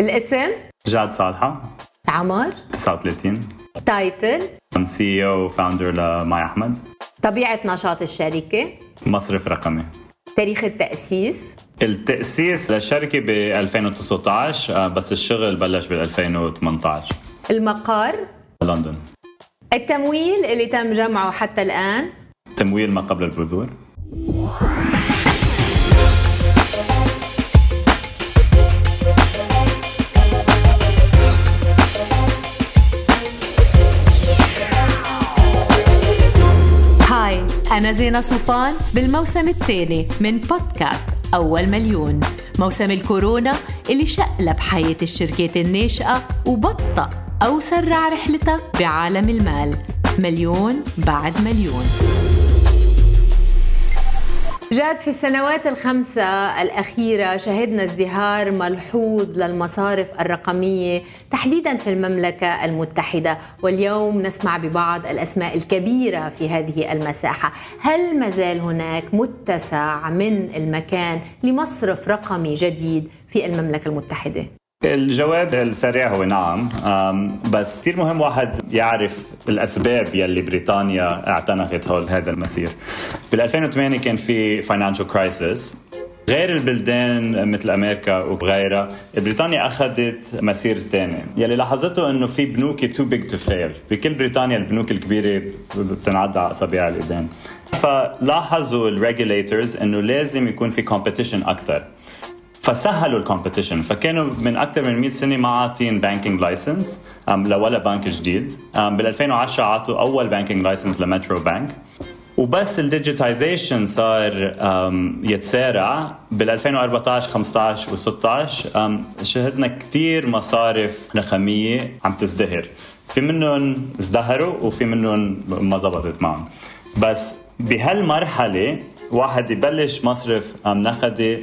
الاسم؟ جاد صالحة. عمر. 39 title. CEO و founder ل My Ahmed. طبيعة نشاط الشركة. مصرف رقمي. تاريخ التأسيس. التأسيس للشركة ب 2019 آه، بس الشغل بلش بال 2018 المقر. لندن. التمويل اللي تم جمعه حتى الآن. تمويل ما قبل البذور. أنا زينة صوفان بالموسم الثاني من بودكاست أول مليون. موسم الكورونا اللي شقلب حياة الشركات الناشئة وبطأ أو سرع رحلتها بعالم المال. مليون بعد مليون. جاد في السنوات الخمسة الأخيرة شهدنا ازدهار ملحوظ للمصارف الرقمية تحديدا في المملكة المتحدة واليوم نسمع ببعض الأسماء الكبيرة في هذه المساحة هل مازال هناك متسع من المكان لمصرف رقمي جديد في المملكة المتحدة؟ الجواب السريع هو نعم. بس كثير مهم واحد يعرف الأسباب يلي بريطانيا اعتنقت هول هذا المسير. بال 2008 كان في financial crisis غير البلدان مثل أمريكا وغيرها بريطانيا أخذت مسير ثاني يلي لاحظته إنه في بنوك too big to fail بكل بريطانيا البنوك الكبيرة بتنعد على أصابع الإيدين. فلاحظوا ال regulators إنه لازم يكون في competition أكثر فسهلوا ال competition فكانوا من أكثر من 100 سنة ما عاطين banking license لولا بنك جديد. بال 2010 عطوا أول banking license ل Metro Bank. وبس ال digitization صار يتسارع. بال 2014 15 و16 شهدنا كثير مصارف رقمية عم تزدهر. في منهم ازدهروا وفي منهم ما زبطت معهم. بس بهالمرحلة واحد يبلش مصرف نقدي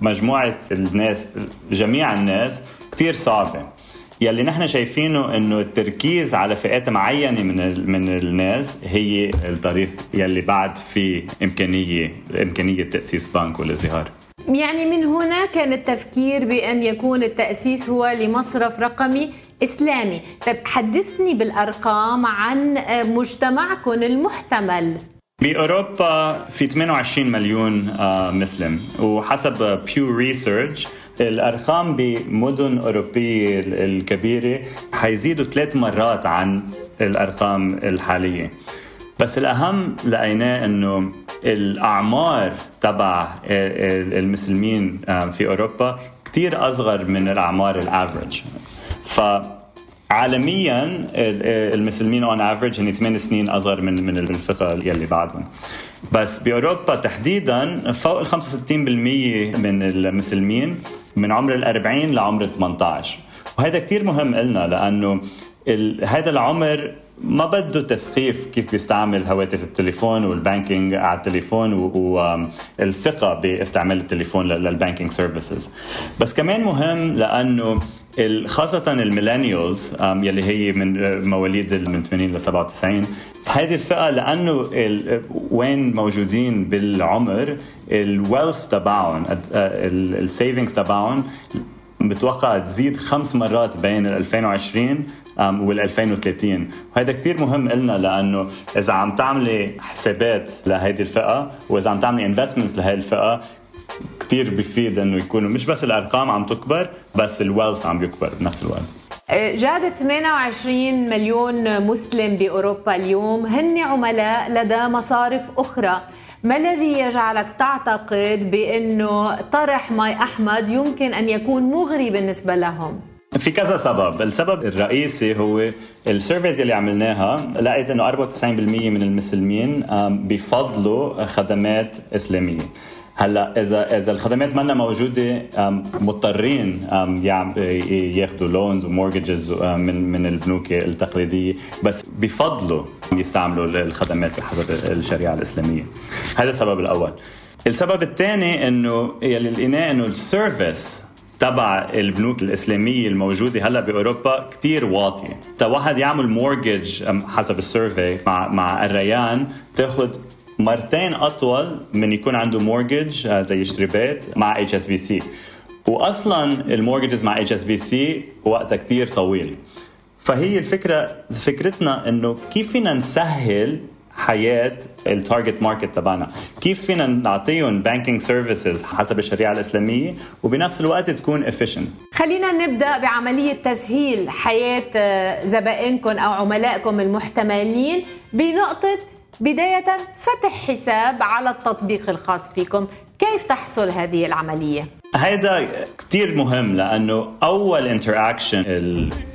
مجموعة الناس جميع الناس كثير صعبة. يلي نحن شايفينه إنه التركيز على فئات معينة من من الناس هي الطريق يلي بعد في إمكانية إمكانية تأسيس بنك والازدهار يعني من هنا كان التفكير بأن يكون التأسيس هو لمصرف رقمي إسلامي. طيب حدثني بالأرقام عن مجتمعكم المحتمل. بأوروبا في 28 مليون آه، مسلم. وحسب بيو ريسيرش الأرقام بمدن أوروبية الكبيرة حيزيدوا ثلاث مرات عن الأرقام الحالية. بس الأهم لقيناه إنه الأعمار تبع آه، آه، المسلمين في أوروبا كثير أصغر من الأعمار ال average ف عالميا المسلمين on average هن 8 سنين أصغر من من الفئه يلي بعدهم. بس بأوروبا تحديدا فوق ال 65% من المسلمين من عمر ال 40 لعمر ال 18 وهذا كثير مهم لنا لأنه هذا العمر ما بده تثقيف كيف بيستعمل هواتف التليفون وال banking على التليفون والثقة باستعمال التليفون لل banking services بس كمان مهم لأنه خاصة ال millennials يلي هي من مواليد من 80 ل 97 هذه الفئة لأنه وين موجودين بالعمر ال wealth تبعهم ال savings تبعهم متوقع تزيد خمس مرات بين 2020 وال 2030 وهذا كثير مهم لنا لأنه إذا عم تعملي حسابات لهيدي الفئة وإذا عم تعملي investments لهي الفئة كثير بفيد إنه يكونوا مش بس الأرقام عم تكبر بس ال wealth عم بيكبر بنفس الوقت. جاد 28 مليون مسلم بأوروبا اليوم. هن عملاء لدى مصارف أخرى. ما الذي يجعلك تعتقد بأنه طرح My Ahmed يمكن أن يكون مغري بالنسبة لهم؟ في كذا سبب، السبب الرئيسي هو ال surveys اللي عملناها. لقيت إنه 94% من المسلمين بفضلوا خدمات إسلامية. هلا اذا إذا الخدمات منا موجودة مضطرين ياخذوا loans و mortgages من من البنوك التقليدية بس بفضلوا يستعملوا الخدمات حسب الشريعة الإسلامية. هذا السبب الأول. السبب الثاني إنه يلي لقيناه إنه ال service تبع البنوك الإسلامية الموجودة هلا بأوروبا كثير واطية، تا واحد يعمل mortgage حسب ال survey مع مع الريان بتاخذ مرتين أطول من يكون عنده mortgage ليشتري بيت مع HSBC واصلا ال mortgages مع HSBC وقتها كثير طويل. فهي الفكرة فكرتنا إنه كيف فينا نسهل حياة ال target market تبعنا؟ كيف فينا نعطيهم banking services حسب الشريعة الإسلامية؟ وبنفس الوقت تكون efficient. خلينا نبدأ بعملية تسهيل حياة آه، زبائنكم أو عملائكم المحتملين بنقطة بداية فتح حساب على التطبيق الخاص فيكم. كيف تحصل هذه العملية؟ هيدا كتير مهم لأنه أول interaction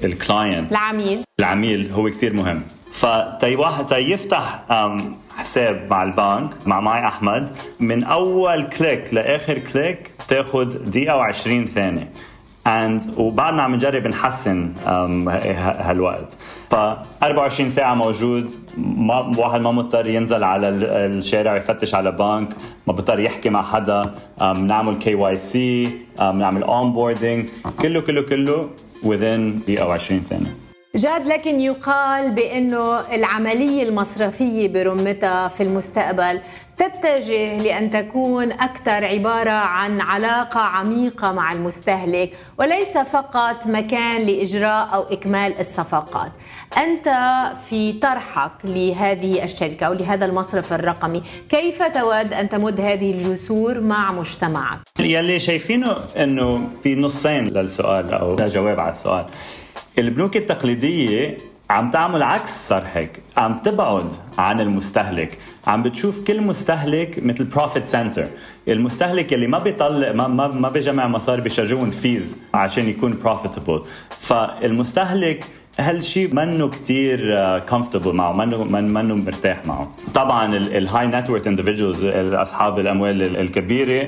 ال client العميل. العميل هو كتير مهم. في واحد تي يفتح حساب مع البنك مع ماي أحمد من أول click لآخر click تاخذ دقيقة و20 ثانية. And وبعدنا عم نجرب نحسن هالوقت. ف 24 ساعة موجود ما واحد ما مضطر ينزل على ال- الشارع يفتش على بنك ما بضطر يحكي مع حدا. أم، نعمل KYC نعمل onboarding كله كله كله within دقيقة و20 ثانية. جاد لكن يقال بأنه العملية المصرفية برمتها في المستقبل تتجه لأن تكون أكثر عبارة عن علاقة عميقة مع المستهلك وليس فقط مكان لإجراء أو إكمال الصفقات. أنت في طرحك لهذه الشركة أو لهذا المصرف الرقمي، كيف تود أن تمد هذه الجسور مع مجتمعك؟ يلي شايفينه إنه في نصين للسؤال أو جواب على السؤال البنوك التقليدية عم تعمل عكس صار هيك عم تبعد عن المستهلك عم بتشوف كل مستهلك مثل profit center المستهلك اللي ما بيطلع ما ما, ما بيجمع مصاري بيشارجوه fees عشان يكون profitable فالمستهلك هالشيء منه كتير comfortable معه منه من منه مرتاح معه. طبعا ال high net worth individuals أصحاب الأموال ال- الكبيرة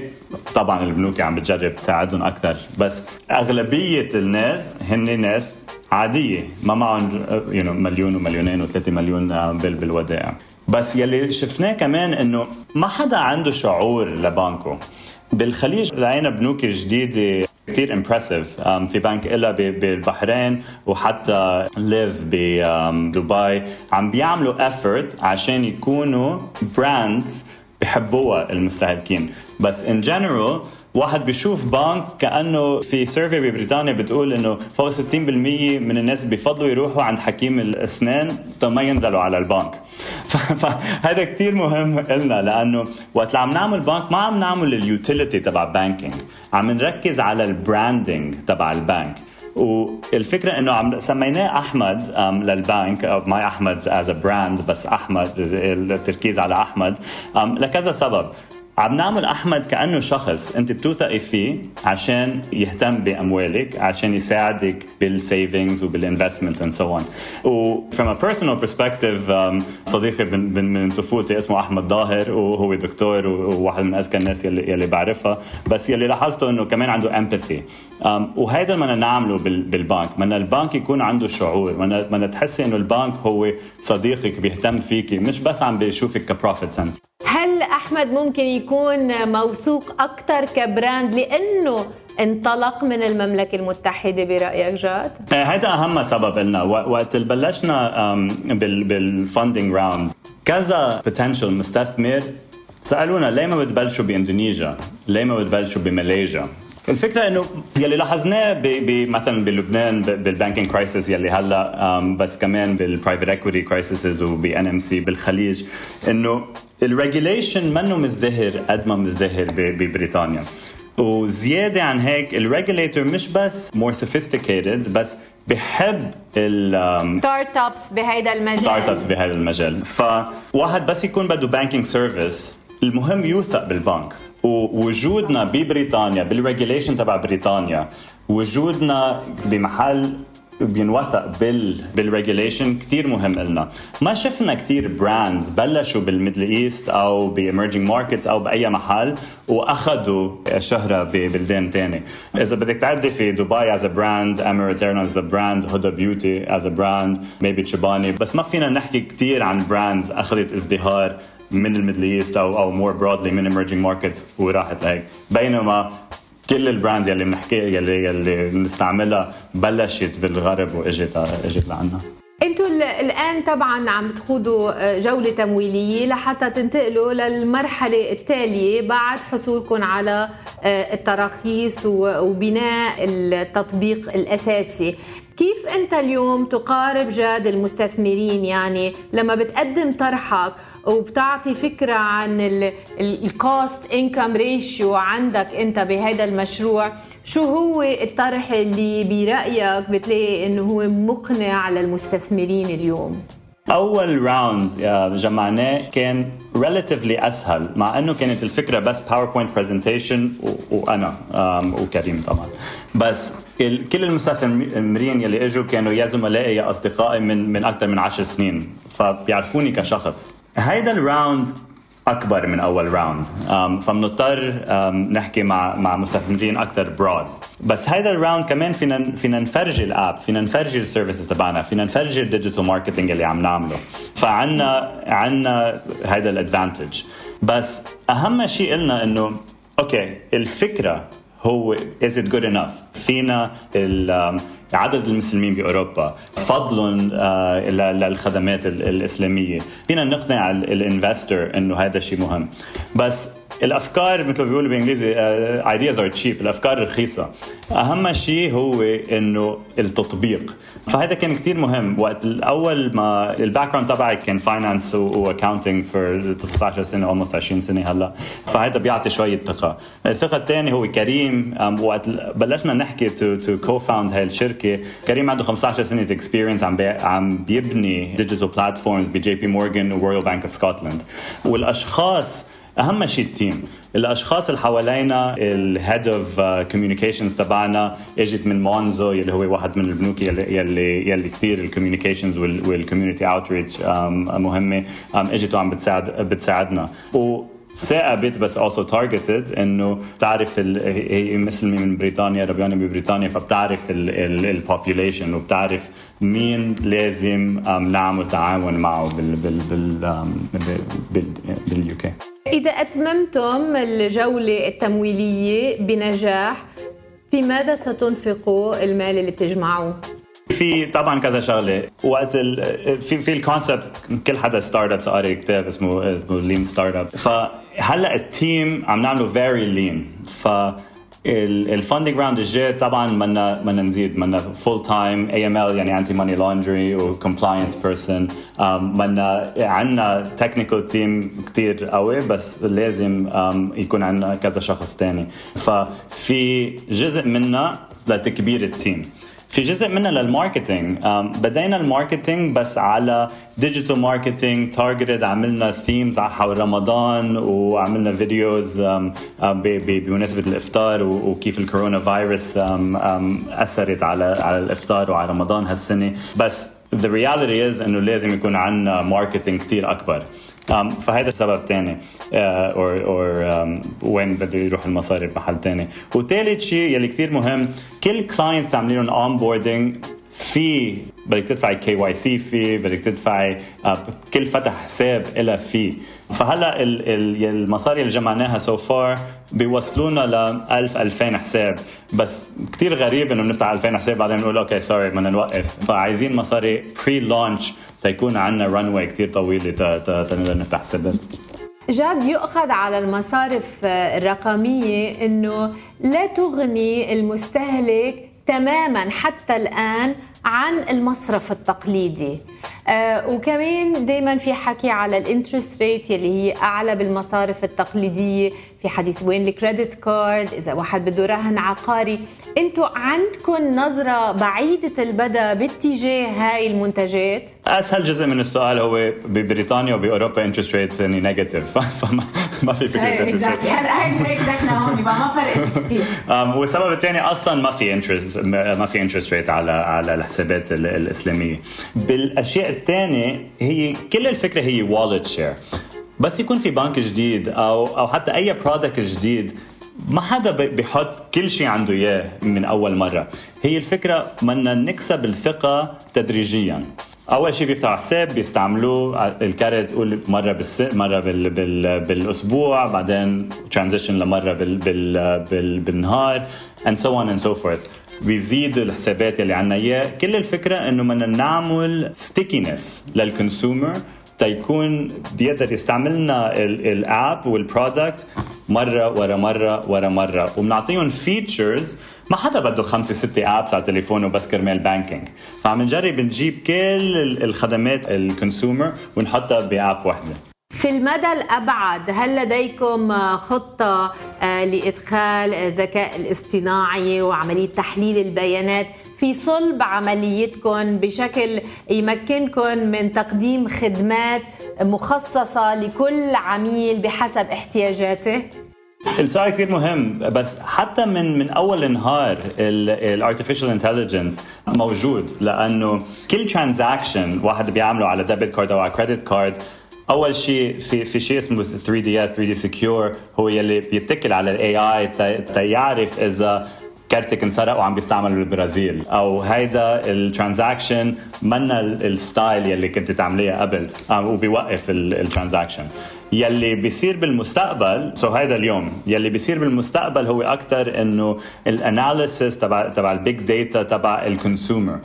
طبعا البنوك عم بتجرب تساعدهم أكثر. بس أغلبية الناس هن ناس عادية. ما معهم know, مليون ومليونين وثلاثة مليون بال بالودائع. بس يلي شفناه كمان إنه ما حدا عنده شعور لبنكه. بالخليج لقينا بنوك جديدة كثير impressive في بنك إلى بالبحرين وحتى ليف بدبي عم بيعملوا effort عشان يكونوا brands بحبوها المستهلكين. بس in general واحد بيشوف بنك كأنه في سيرفي ببريطانيا بتقول إنه فوق 60% من الناس بيفضلوا يروحوا عند حكيم الأسنان ما ينزلوا على البنك. فهذا كتير مهم لنا لأنه وقت عم نعمل بنك ما عم نعمل ال utility تبع banking عم نركز على ال branding تبع البنك. والفكرة إنه عم سميناه أحمد للبنك ماي أحمد as brand بس أحمد التركيز على أحمد لكذا سبب. عم نعمل أحمد كأنه شخص. أنت بتوثقي فيه عشان يهتم بأموالك عشان يساعدك بال savings وبال investment and so on و personal perspective um, صديقي من, من, طفولتي اسمه أحمد ظاهر وهو دكتور وواحد من أذكى الناس يلي يلي بعرفها. بس يلي لاحظته إنه كمان عنده empathy um, وهذا بدنا نعمله بال, بالبنك. بدنا البنك يكون عنده شعور. بدنا تحسي إنه البنك هو صديقك بيهتم فيكي مش بس عم بيشوفك ك profit center هل أحمد ممكن يكون موثوق أكثر ك brand لأنه انطلق من المملكة المتحدة برأيك جاد؟ آه، هذا أهم سبب لنا وقت بلشنا آم، بال بال funding round كذا potential مستثمر سألونا ليه ما بتبلشوا بإندونيسيا؟ ليه ما بتبلشوا بماليزيا؟ الفكرة إنه يلي لاحظناه مثلا بلبنان بال banking crisis يلي هلأ بس كمان بال private equity crisis وب NMC بالخليج إنه ال regulation منه مزدهر قد ما مزدهر ببريطانيا. وزيادة عن هيك ال regulator مش بس more sophisticated بس بحب ال startups بهيدا المجال. startups بهذا المجال. فواحد بس يكون بده banking service المهم يوثق بالبنك. ووجودنا ببريطانيا بال regulation تبع بريطانيا وجودنا بمحل بينوثق بال بال regulation كثير مهم لنا. ما شفنا كثير brands بلشوا بال Middle East أو بايمرجينج ماركتس أو بأي محل واخذوا شهرة ببلدان ثانية إذا بدك تعدي في دبي as brand Emirates Airlines as brand Huda Beauty as brand maybe تشيباني بس ما فينا نحكي كثير عن brands أخذت ازدهار من ال Middle East أو أو more broadly من emerging markets وراحت لهيك. بينما كل ال brands يلي بنحكي يلي يلي بنستعملها بلشت بالغرب وإجت إجت لعنا. أنتوا الآن طبعا عم تخوضوا جولة تمويلية لحتى تنتقلوا للمرحلة التالية بعد حصولكم على آه، التراخيص وبناء التطبيق الأساسي. كيف أنت اليوم تقارب جاد المستثمرين؟ يعني لما بتقدم طرحك وبتعطي فكرة عن ال cost income ratio عندك أنت بهذا المشروع شو هو الطرح اللي برأيك بتلاقي إنه هو مقنع للمستثمرين اليوم؟ أول round جمعناه كان relatively أسهل مع إنه كانت الفكرة بس PowerPoint presentation وأنا وكريم طبعا. بس كل المستثمرين يلي إجوا كانوا يا زملائي يا أصدقائي من من أكثر من عشر سنين فبيعرفوني كشخص. هيدا ال round أكبر من أول round فبنضطر نحكي مع مع مستثمرين أكثر broad بس هيدا ال round كمان فينا فينا نفرجي ال app فينا نفرجي ال services تبعنا فينا نفرجي ال digital marketing اللي عم نعمله. فعنا عنا هيدا ال advantage بس أهم شيء قلنا إنه okay الفكرة هو is it good enough فينا عدد المسلمين باوروبا فضل آه، للخدمات الإسلامية. فينا نقنع ال investor إنه هذا شيء مهم. بس الأفكار مثل ما بيقولوا بالإنجليزي ideas are cheap الأفكار رخيصة. أهم شيء هو إنه التطبيق. فهذا كان كتير مهم. وقت الأول ما ال background تبعي كان finance و accounting for 19 سنة almost 20 سنة هلأ. فهذا بيعطي شوية ثقة. الثقة الثانية هو كريم. وقت بلشنا نحكي to to co-found هاي الشركة كريم عنده 15 سنة experience عم عم بيبني digital platforms ب JP Morgan و Royal Bank of Scotland والأشخاص أهم شيء ال team الأشخاص اللي حوالينا ال head of communications تبعنا اجت من Monzo اللي هو واحد من البنوك يلي يلي يلي كثير ال communications وال community outreach مهمة. اجت وعم بتساعد بتساعدنا. و ثاقبت بس also targeted إنه بتعرف هي مسلمه من بريطانيا ربيانة ببريطانيا فبتعرف ال population وبتعرف مين لازم نعمل تعاون معه بال بال بال بال بال UK إذا أتممتم الجولة التمويلية بنجاح في ماذا ستنفقوا المال اللي بتجمعوه؟ في طبعا كذا شغلة. وقت ال في في ال concept كل حدا startups قاري كتاب اسمه اسمه Lean Startup فهلأ ال team عم نعمله very lean ف ال funding round الجاي طبعا بدنا بدنا نزيد. بدنا full-time AML يعني anti money laundry و compliance person بدنا عندنا technical team كثير قوي بس لازم um, يكون عندنا كذا شخص ثاني ففي جزء منا لتكبير ال team في جزء منها لل marketing. بدينا ال marketing بس على digital marketing targeted عملنا themes حول رمضان وعملنا videos بمناسبة الإفطار وكيف الكورونا فيروس أثرت على على الإفطار وعلى رمضان هالسنة. بس the reality is إنه لازم يكون عندنا marketing كثير أكبر. فهذا السبب ثاني or uh, or وين بده يروح المصاري بمحل ثاني وثالث شيء يلي كثير مهم كل clients عاملين onboarding في بدك تدفعي KYC في بدك تدفعي آه، كل فتح حساب لها في فهلأ المصاري اللي جمعناها so far بيوصلونا ل 1000 2000 حساب. بس كثير غريب إنه بنفتح 2000 حساب بعدين بنقول okay sorry بدنا نوقف. فعايزين مصاري pre-launch تيكون عندنا runway كثير طويله تنقدر نفتح حسابات. جاد يؤخذ على المصارف الرقمية إنه لا تغني المستهلك تماما حتى الآن عن المصرف التقليدي. آه وكمان دائما في حكي على ال interest rate يلي هي أعلى بالمصارف التقليدية. في حديث وين ال credit card؟ إذا واحد بده رهن عقاري أنتم عندكم نظرة بعيدة المدى باتجاه هاي المنتجات؟ أسهل جزء من السؤال هو ببريطانيا وبأوروبا interest rates يعني negative فما في فكرة انترست ريت هلا هون ما فرق كثير والسبب الثاني أصلا ما في interest ما في interest rate على على الحسابات الإسلامية. بالأشياء الثانية هي كل الفكرة هي wallet share بس يكون في بنك جديد أو أو حتى أي product جديد ما حدا بيحط كل شيء عنده إياه من أول مرة. هي الفكرة بدنا نكسب الثقة تدريجيا. أول شيء بيفتحوا حساب بيستعملوه ال card تقول مرة بالس... مرة بال... بال... بالأسبوع بعدين transaction لمرة بال... بال... بال... بالنهار and so on and so forth. بيزيد الحسابات اللي عنا إياه. كل الفكرة إنه بدنا نعمل stickiness لل consumer تيكون بيقدر يستعملنا ال app وال product مرة ورا مرة ورا مرة. وبنعطيهم features ما حدا بده خمسة ستة apps على تليفونه بس كرمال banking فعم نجرب نجيب كل الخدمات ال consumer ونحطها ب app وحده في المدى الأبعد هل لديكم خطة آه، لإدخال الذكاء الاصطناعي وعملية تحليل البيانات في صلب عمليتكم بشكل يمكنكم من تقديم خدمات مخصصة لكل عميل بحسب احتياجاته؟ السؤال كثير مهم بس حتى من من أول نهار ال artificial intelligence موجود لأنه كل transaction واحد بيعمله على debit card أو على credit card أول شيء في في شيء اسمه 3DS 3D Secure هو يلي بيتكل على ال AI تيعرف إذا كارتك انسرق وعم بيستعمل بالبرازيل. أو هيدا ال transaction منا ال style يلي كنت تعمليها قبل وبيوقف ال transaction. يلي بيصير بالمستقبل so so هيدا اليوم يلي بيصير بالمستقبل هو أكثر إنه ال analysis تبع تبع ال big data تبع ال consumer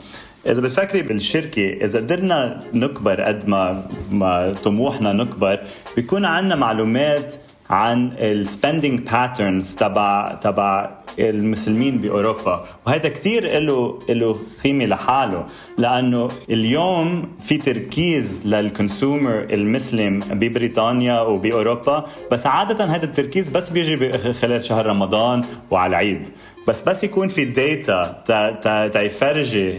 إذا بتفكري بالشركة إذا قدرنا نكبر قد ما ما طموحنا نكبر بيكون عندنا معلومات عن ال spending patterns تبع تبع المسلمين بأوروبا. وهذا كثير له له قيمه لحاله. لأنه اليوم في تركيز لل consumer المسلم ببريطانيا وبأوروبا. بس عادة هذا التركيز بس بيجي خلال شهر رمضان وعلى العيد. بس بس يكون في data تيفرجي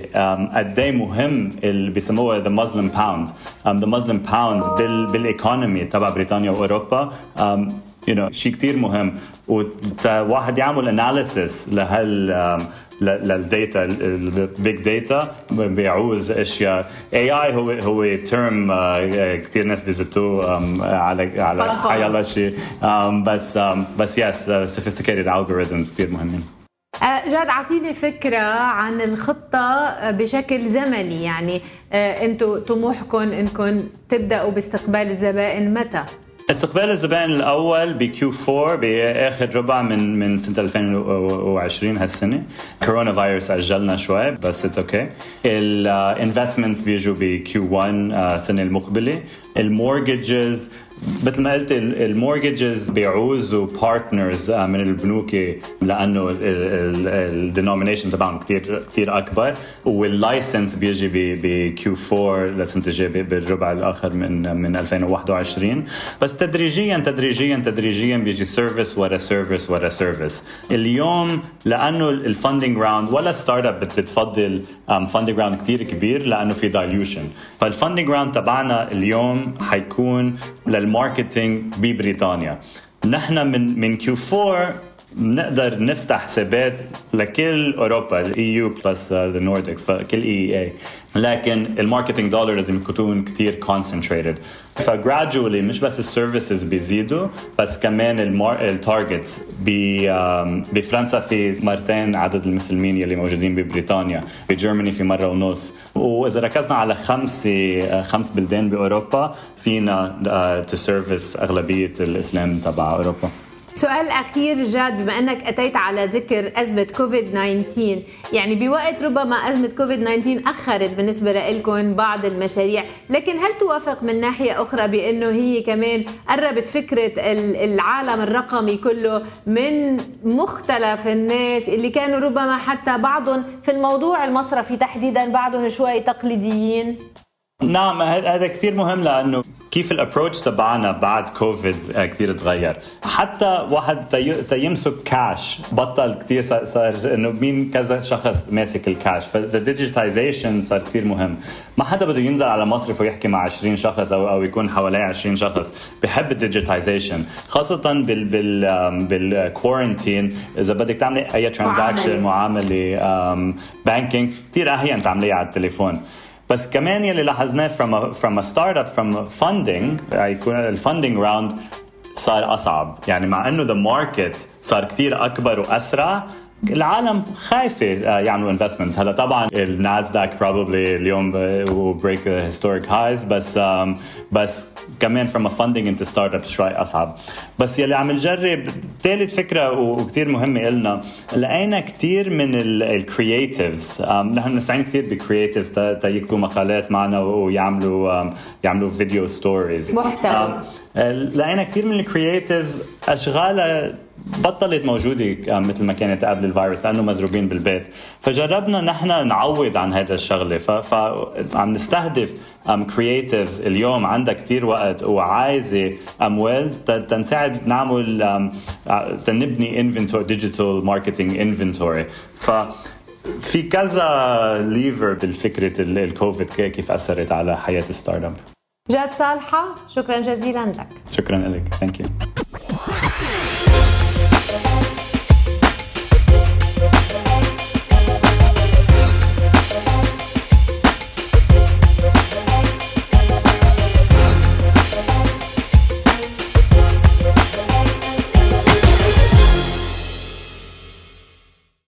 قد إيه مهم اللي بيسموها the Muslim pound the Muslim pound بال economy تبع بريطانيا وأوروبا. Um, you know شيء كثير مهم. وواحد يعمل analysis لهال لل data ال big data بيعوز أشياء. AI AI هو هو uh, كثير ناس بيزتوه um, على على حيالله شيء um, بس بس yes sophisticated algorithms كثير مهمين. جاد أعطيني فكرة عن الخطة بشكل زمني. يعني آه، أنتم طموحكم انكم تبدأوا باستقبال الزبائن متى؟ استقبال الزبائن الأول ب Q 4 بآخر ربع من من سنة 2020 هالسنة. كورونا فيروس أجلنا شوي بس it's okay ال investments بيجوا ب Q 1 السنة المقبلة. ال mortgage مثل ما قلت ال mortgage بيعوزوا partners آه، من البنوك لأنه ال denomination تبعهم كثير كثير أكبر وال license بيجي ب Q 4 لسنة الجايه بالربع الآخر من من 2021 بس تدريجيا تدريجيا تدريجيا بيجي service ورا service ورا service اليوم لأنه ال funding round ولا startup بتفضل funding round كثير كبير لأنه في dilution فال funding round تبعنا اليوم حيكون لل marketing ببريطانيا نحن من من Q 4 بنقدر نفتح حسابات لكل أوروبا ال EU plus the Nordics فكل اي اي لكن ال marketing dollar لازم يكون كثير concentrated ف gradually مش بس ال services بيزيدوا بس كمان ال targets بفرنسا في مرتين عدد المسلمين يلي موجودين ببريطانيا ب Germany في مرة ونص. وإذا ركزنا على خمسه خمس بلدان بأوروبا فينا ت service أغلبية الإسلام تبع أوروبا. سؤال أخير جاد بما أنك أتيت على ذكر أزمة كوفيد 19 يعني بوقت ربما أزمة كوفيد 19 أخرت بالنسبة لكم بعض المشاريع لكن هل توافق من ناحية أخرى بأنه هي كمان قربت فكرة العالم الرقمي كله من مختلف الناس اللي كانوا ربما حتى بعضهم في الموضوع المصرفي تحديدا بعضهم شوي تقليديين؟ نعم هذا كثير مهم لأنه كيف ال approach تبعنا بعد كوفيد كثير تغير؟ حتى واحد تيمسك كاش بطل كثير صار إنه مين كذا شخص ماسك ال cash فال digitization صار كثير مهم. ما حدا بده ينزل على مصرف ويحكي مع 20 شخص أو أو يكون حواليه 20 شخص. بحب ال digitization خاصة بال بال بال quarantine إذا بدك تعملي أي transaction معاملة banking كثير أهين تعمليها على التليفون. بس كمان يلي لاحظناه from a, from a startup from funding يكون ال funding round صار أصعب. يعني مع إنه the market صار كثير أكبر وأسرع العالم خايفة آه، يعملوا investments هلأ طبعا الناسداك probably اليوم break historic highs بس بس كمان from a funding into startups شوي أصعب. بس يلي عم نجرب ثالث فكرة وكثير مهمة لنا لقينا كثير من ال creatives نحن بنستعين كثير ب creatives تيكتبوا مقالات معنا ويعملوا يعملوا video stories محتوى لقينا كثير من ال creatives أشغالها بطلت موجودة مثل ما كانت قبل الفيروس لأنه مزروبين بالبيت. فجربنا نحن نعوض عن هذا الشغلة. فعم نستهدف creatives اليوم عندها كثير وقت وعايزة أموال تنساعد نعمل تنبني inventory digital marketing inventory ف في كذا ليفر بالفكرة الكوفيد كيف أثرت على حياة ال startup جاد صالحة شكرا جزيلا لك. شكرا لك. thank you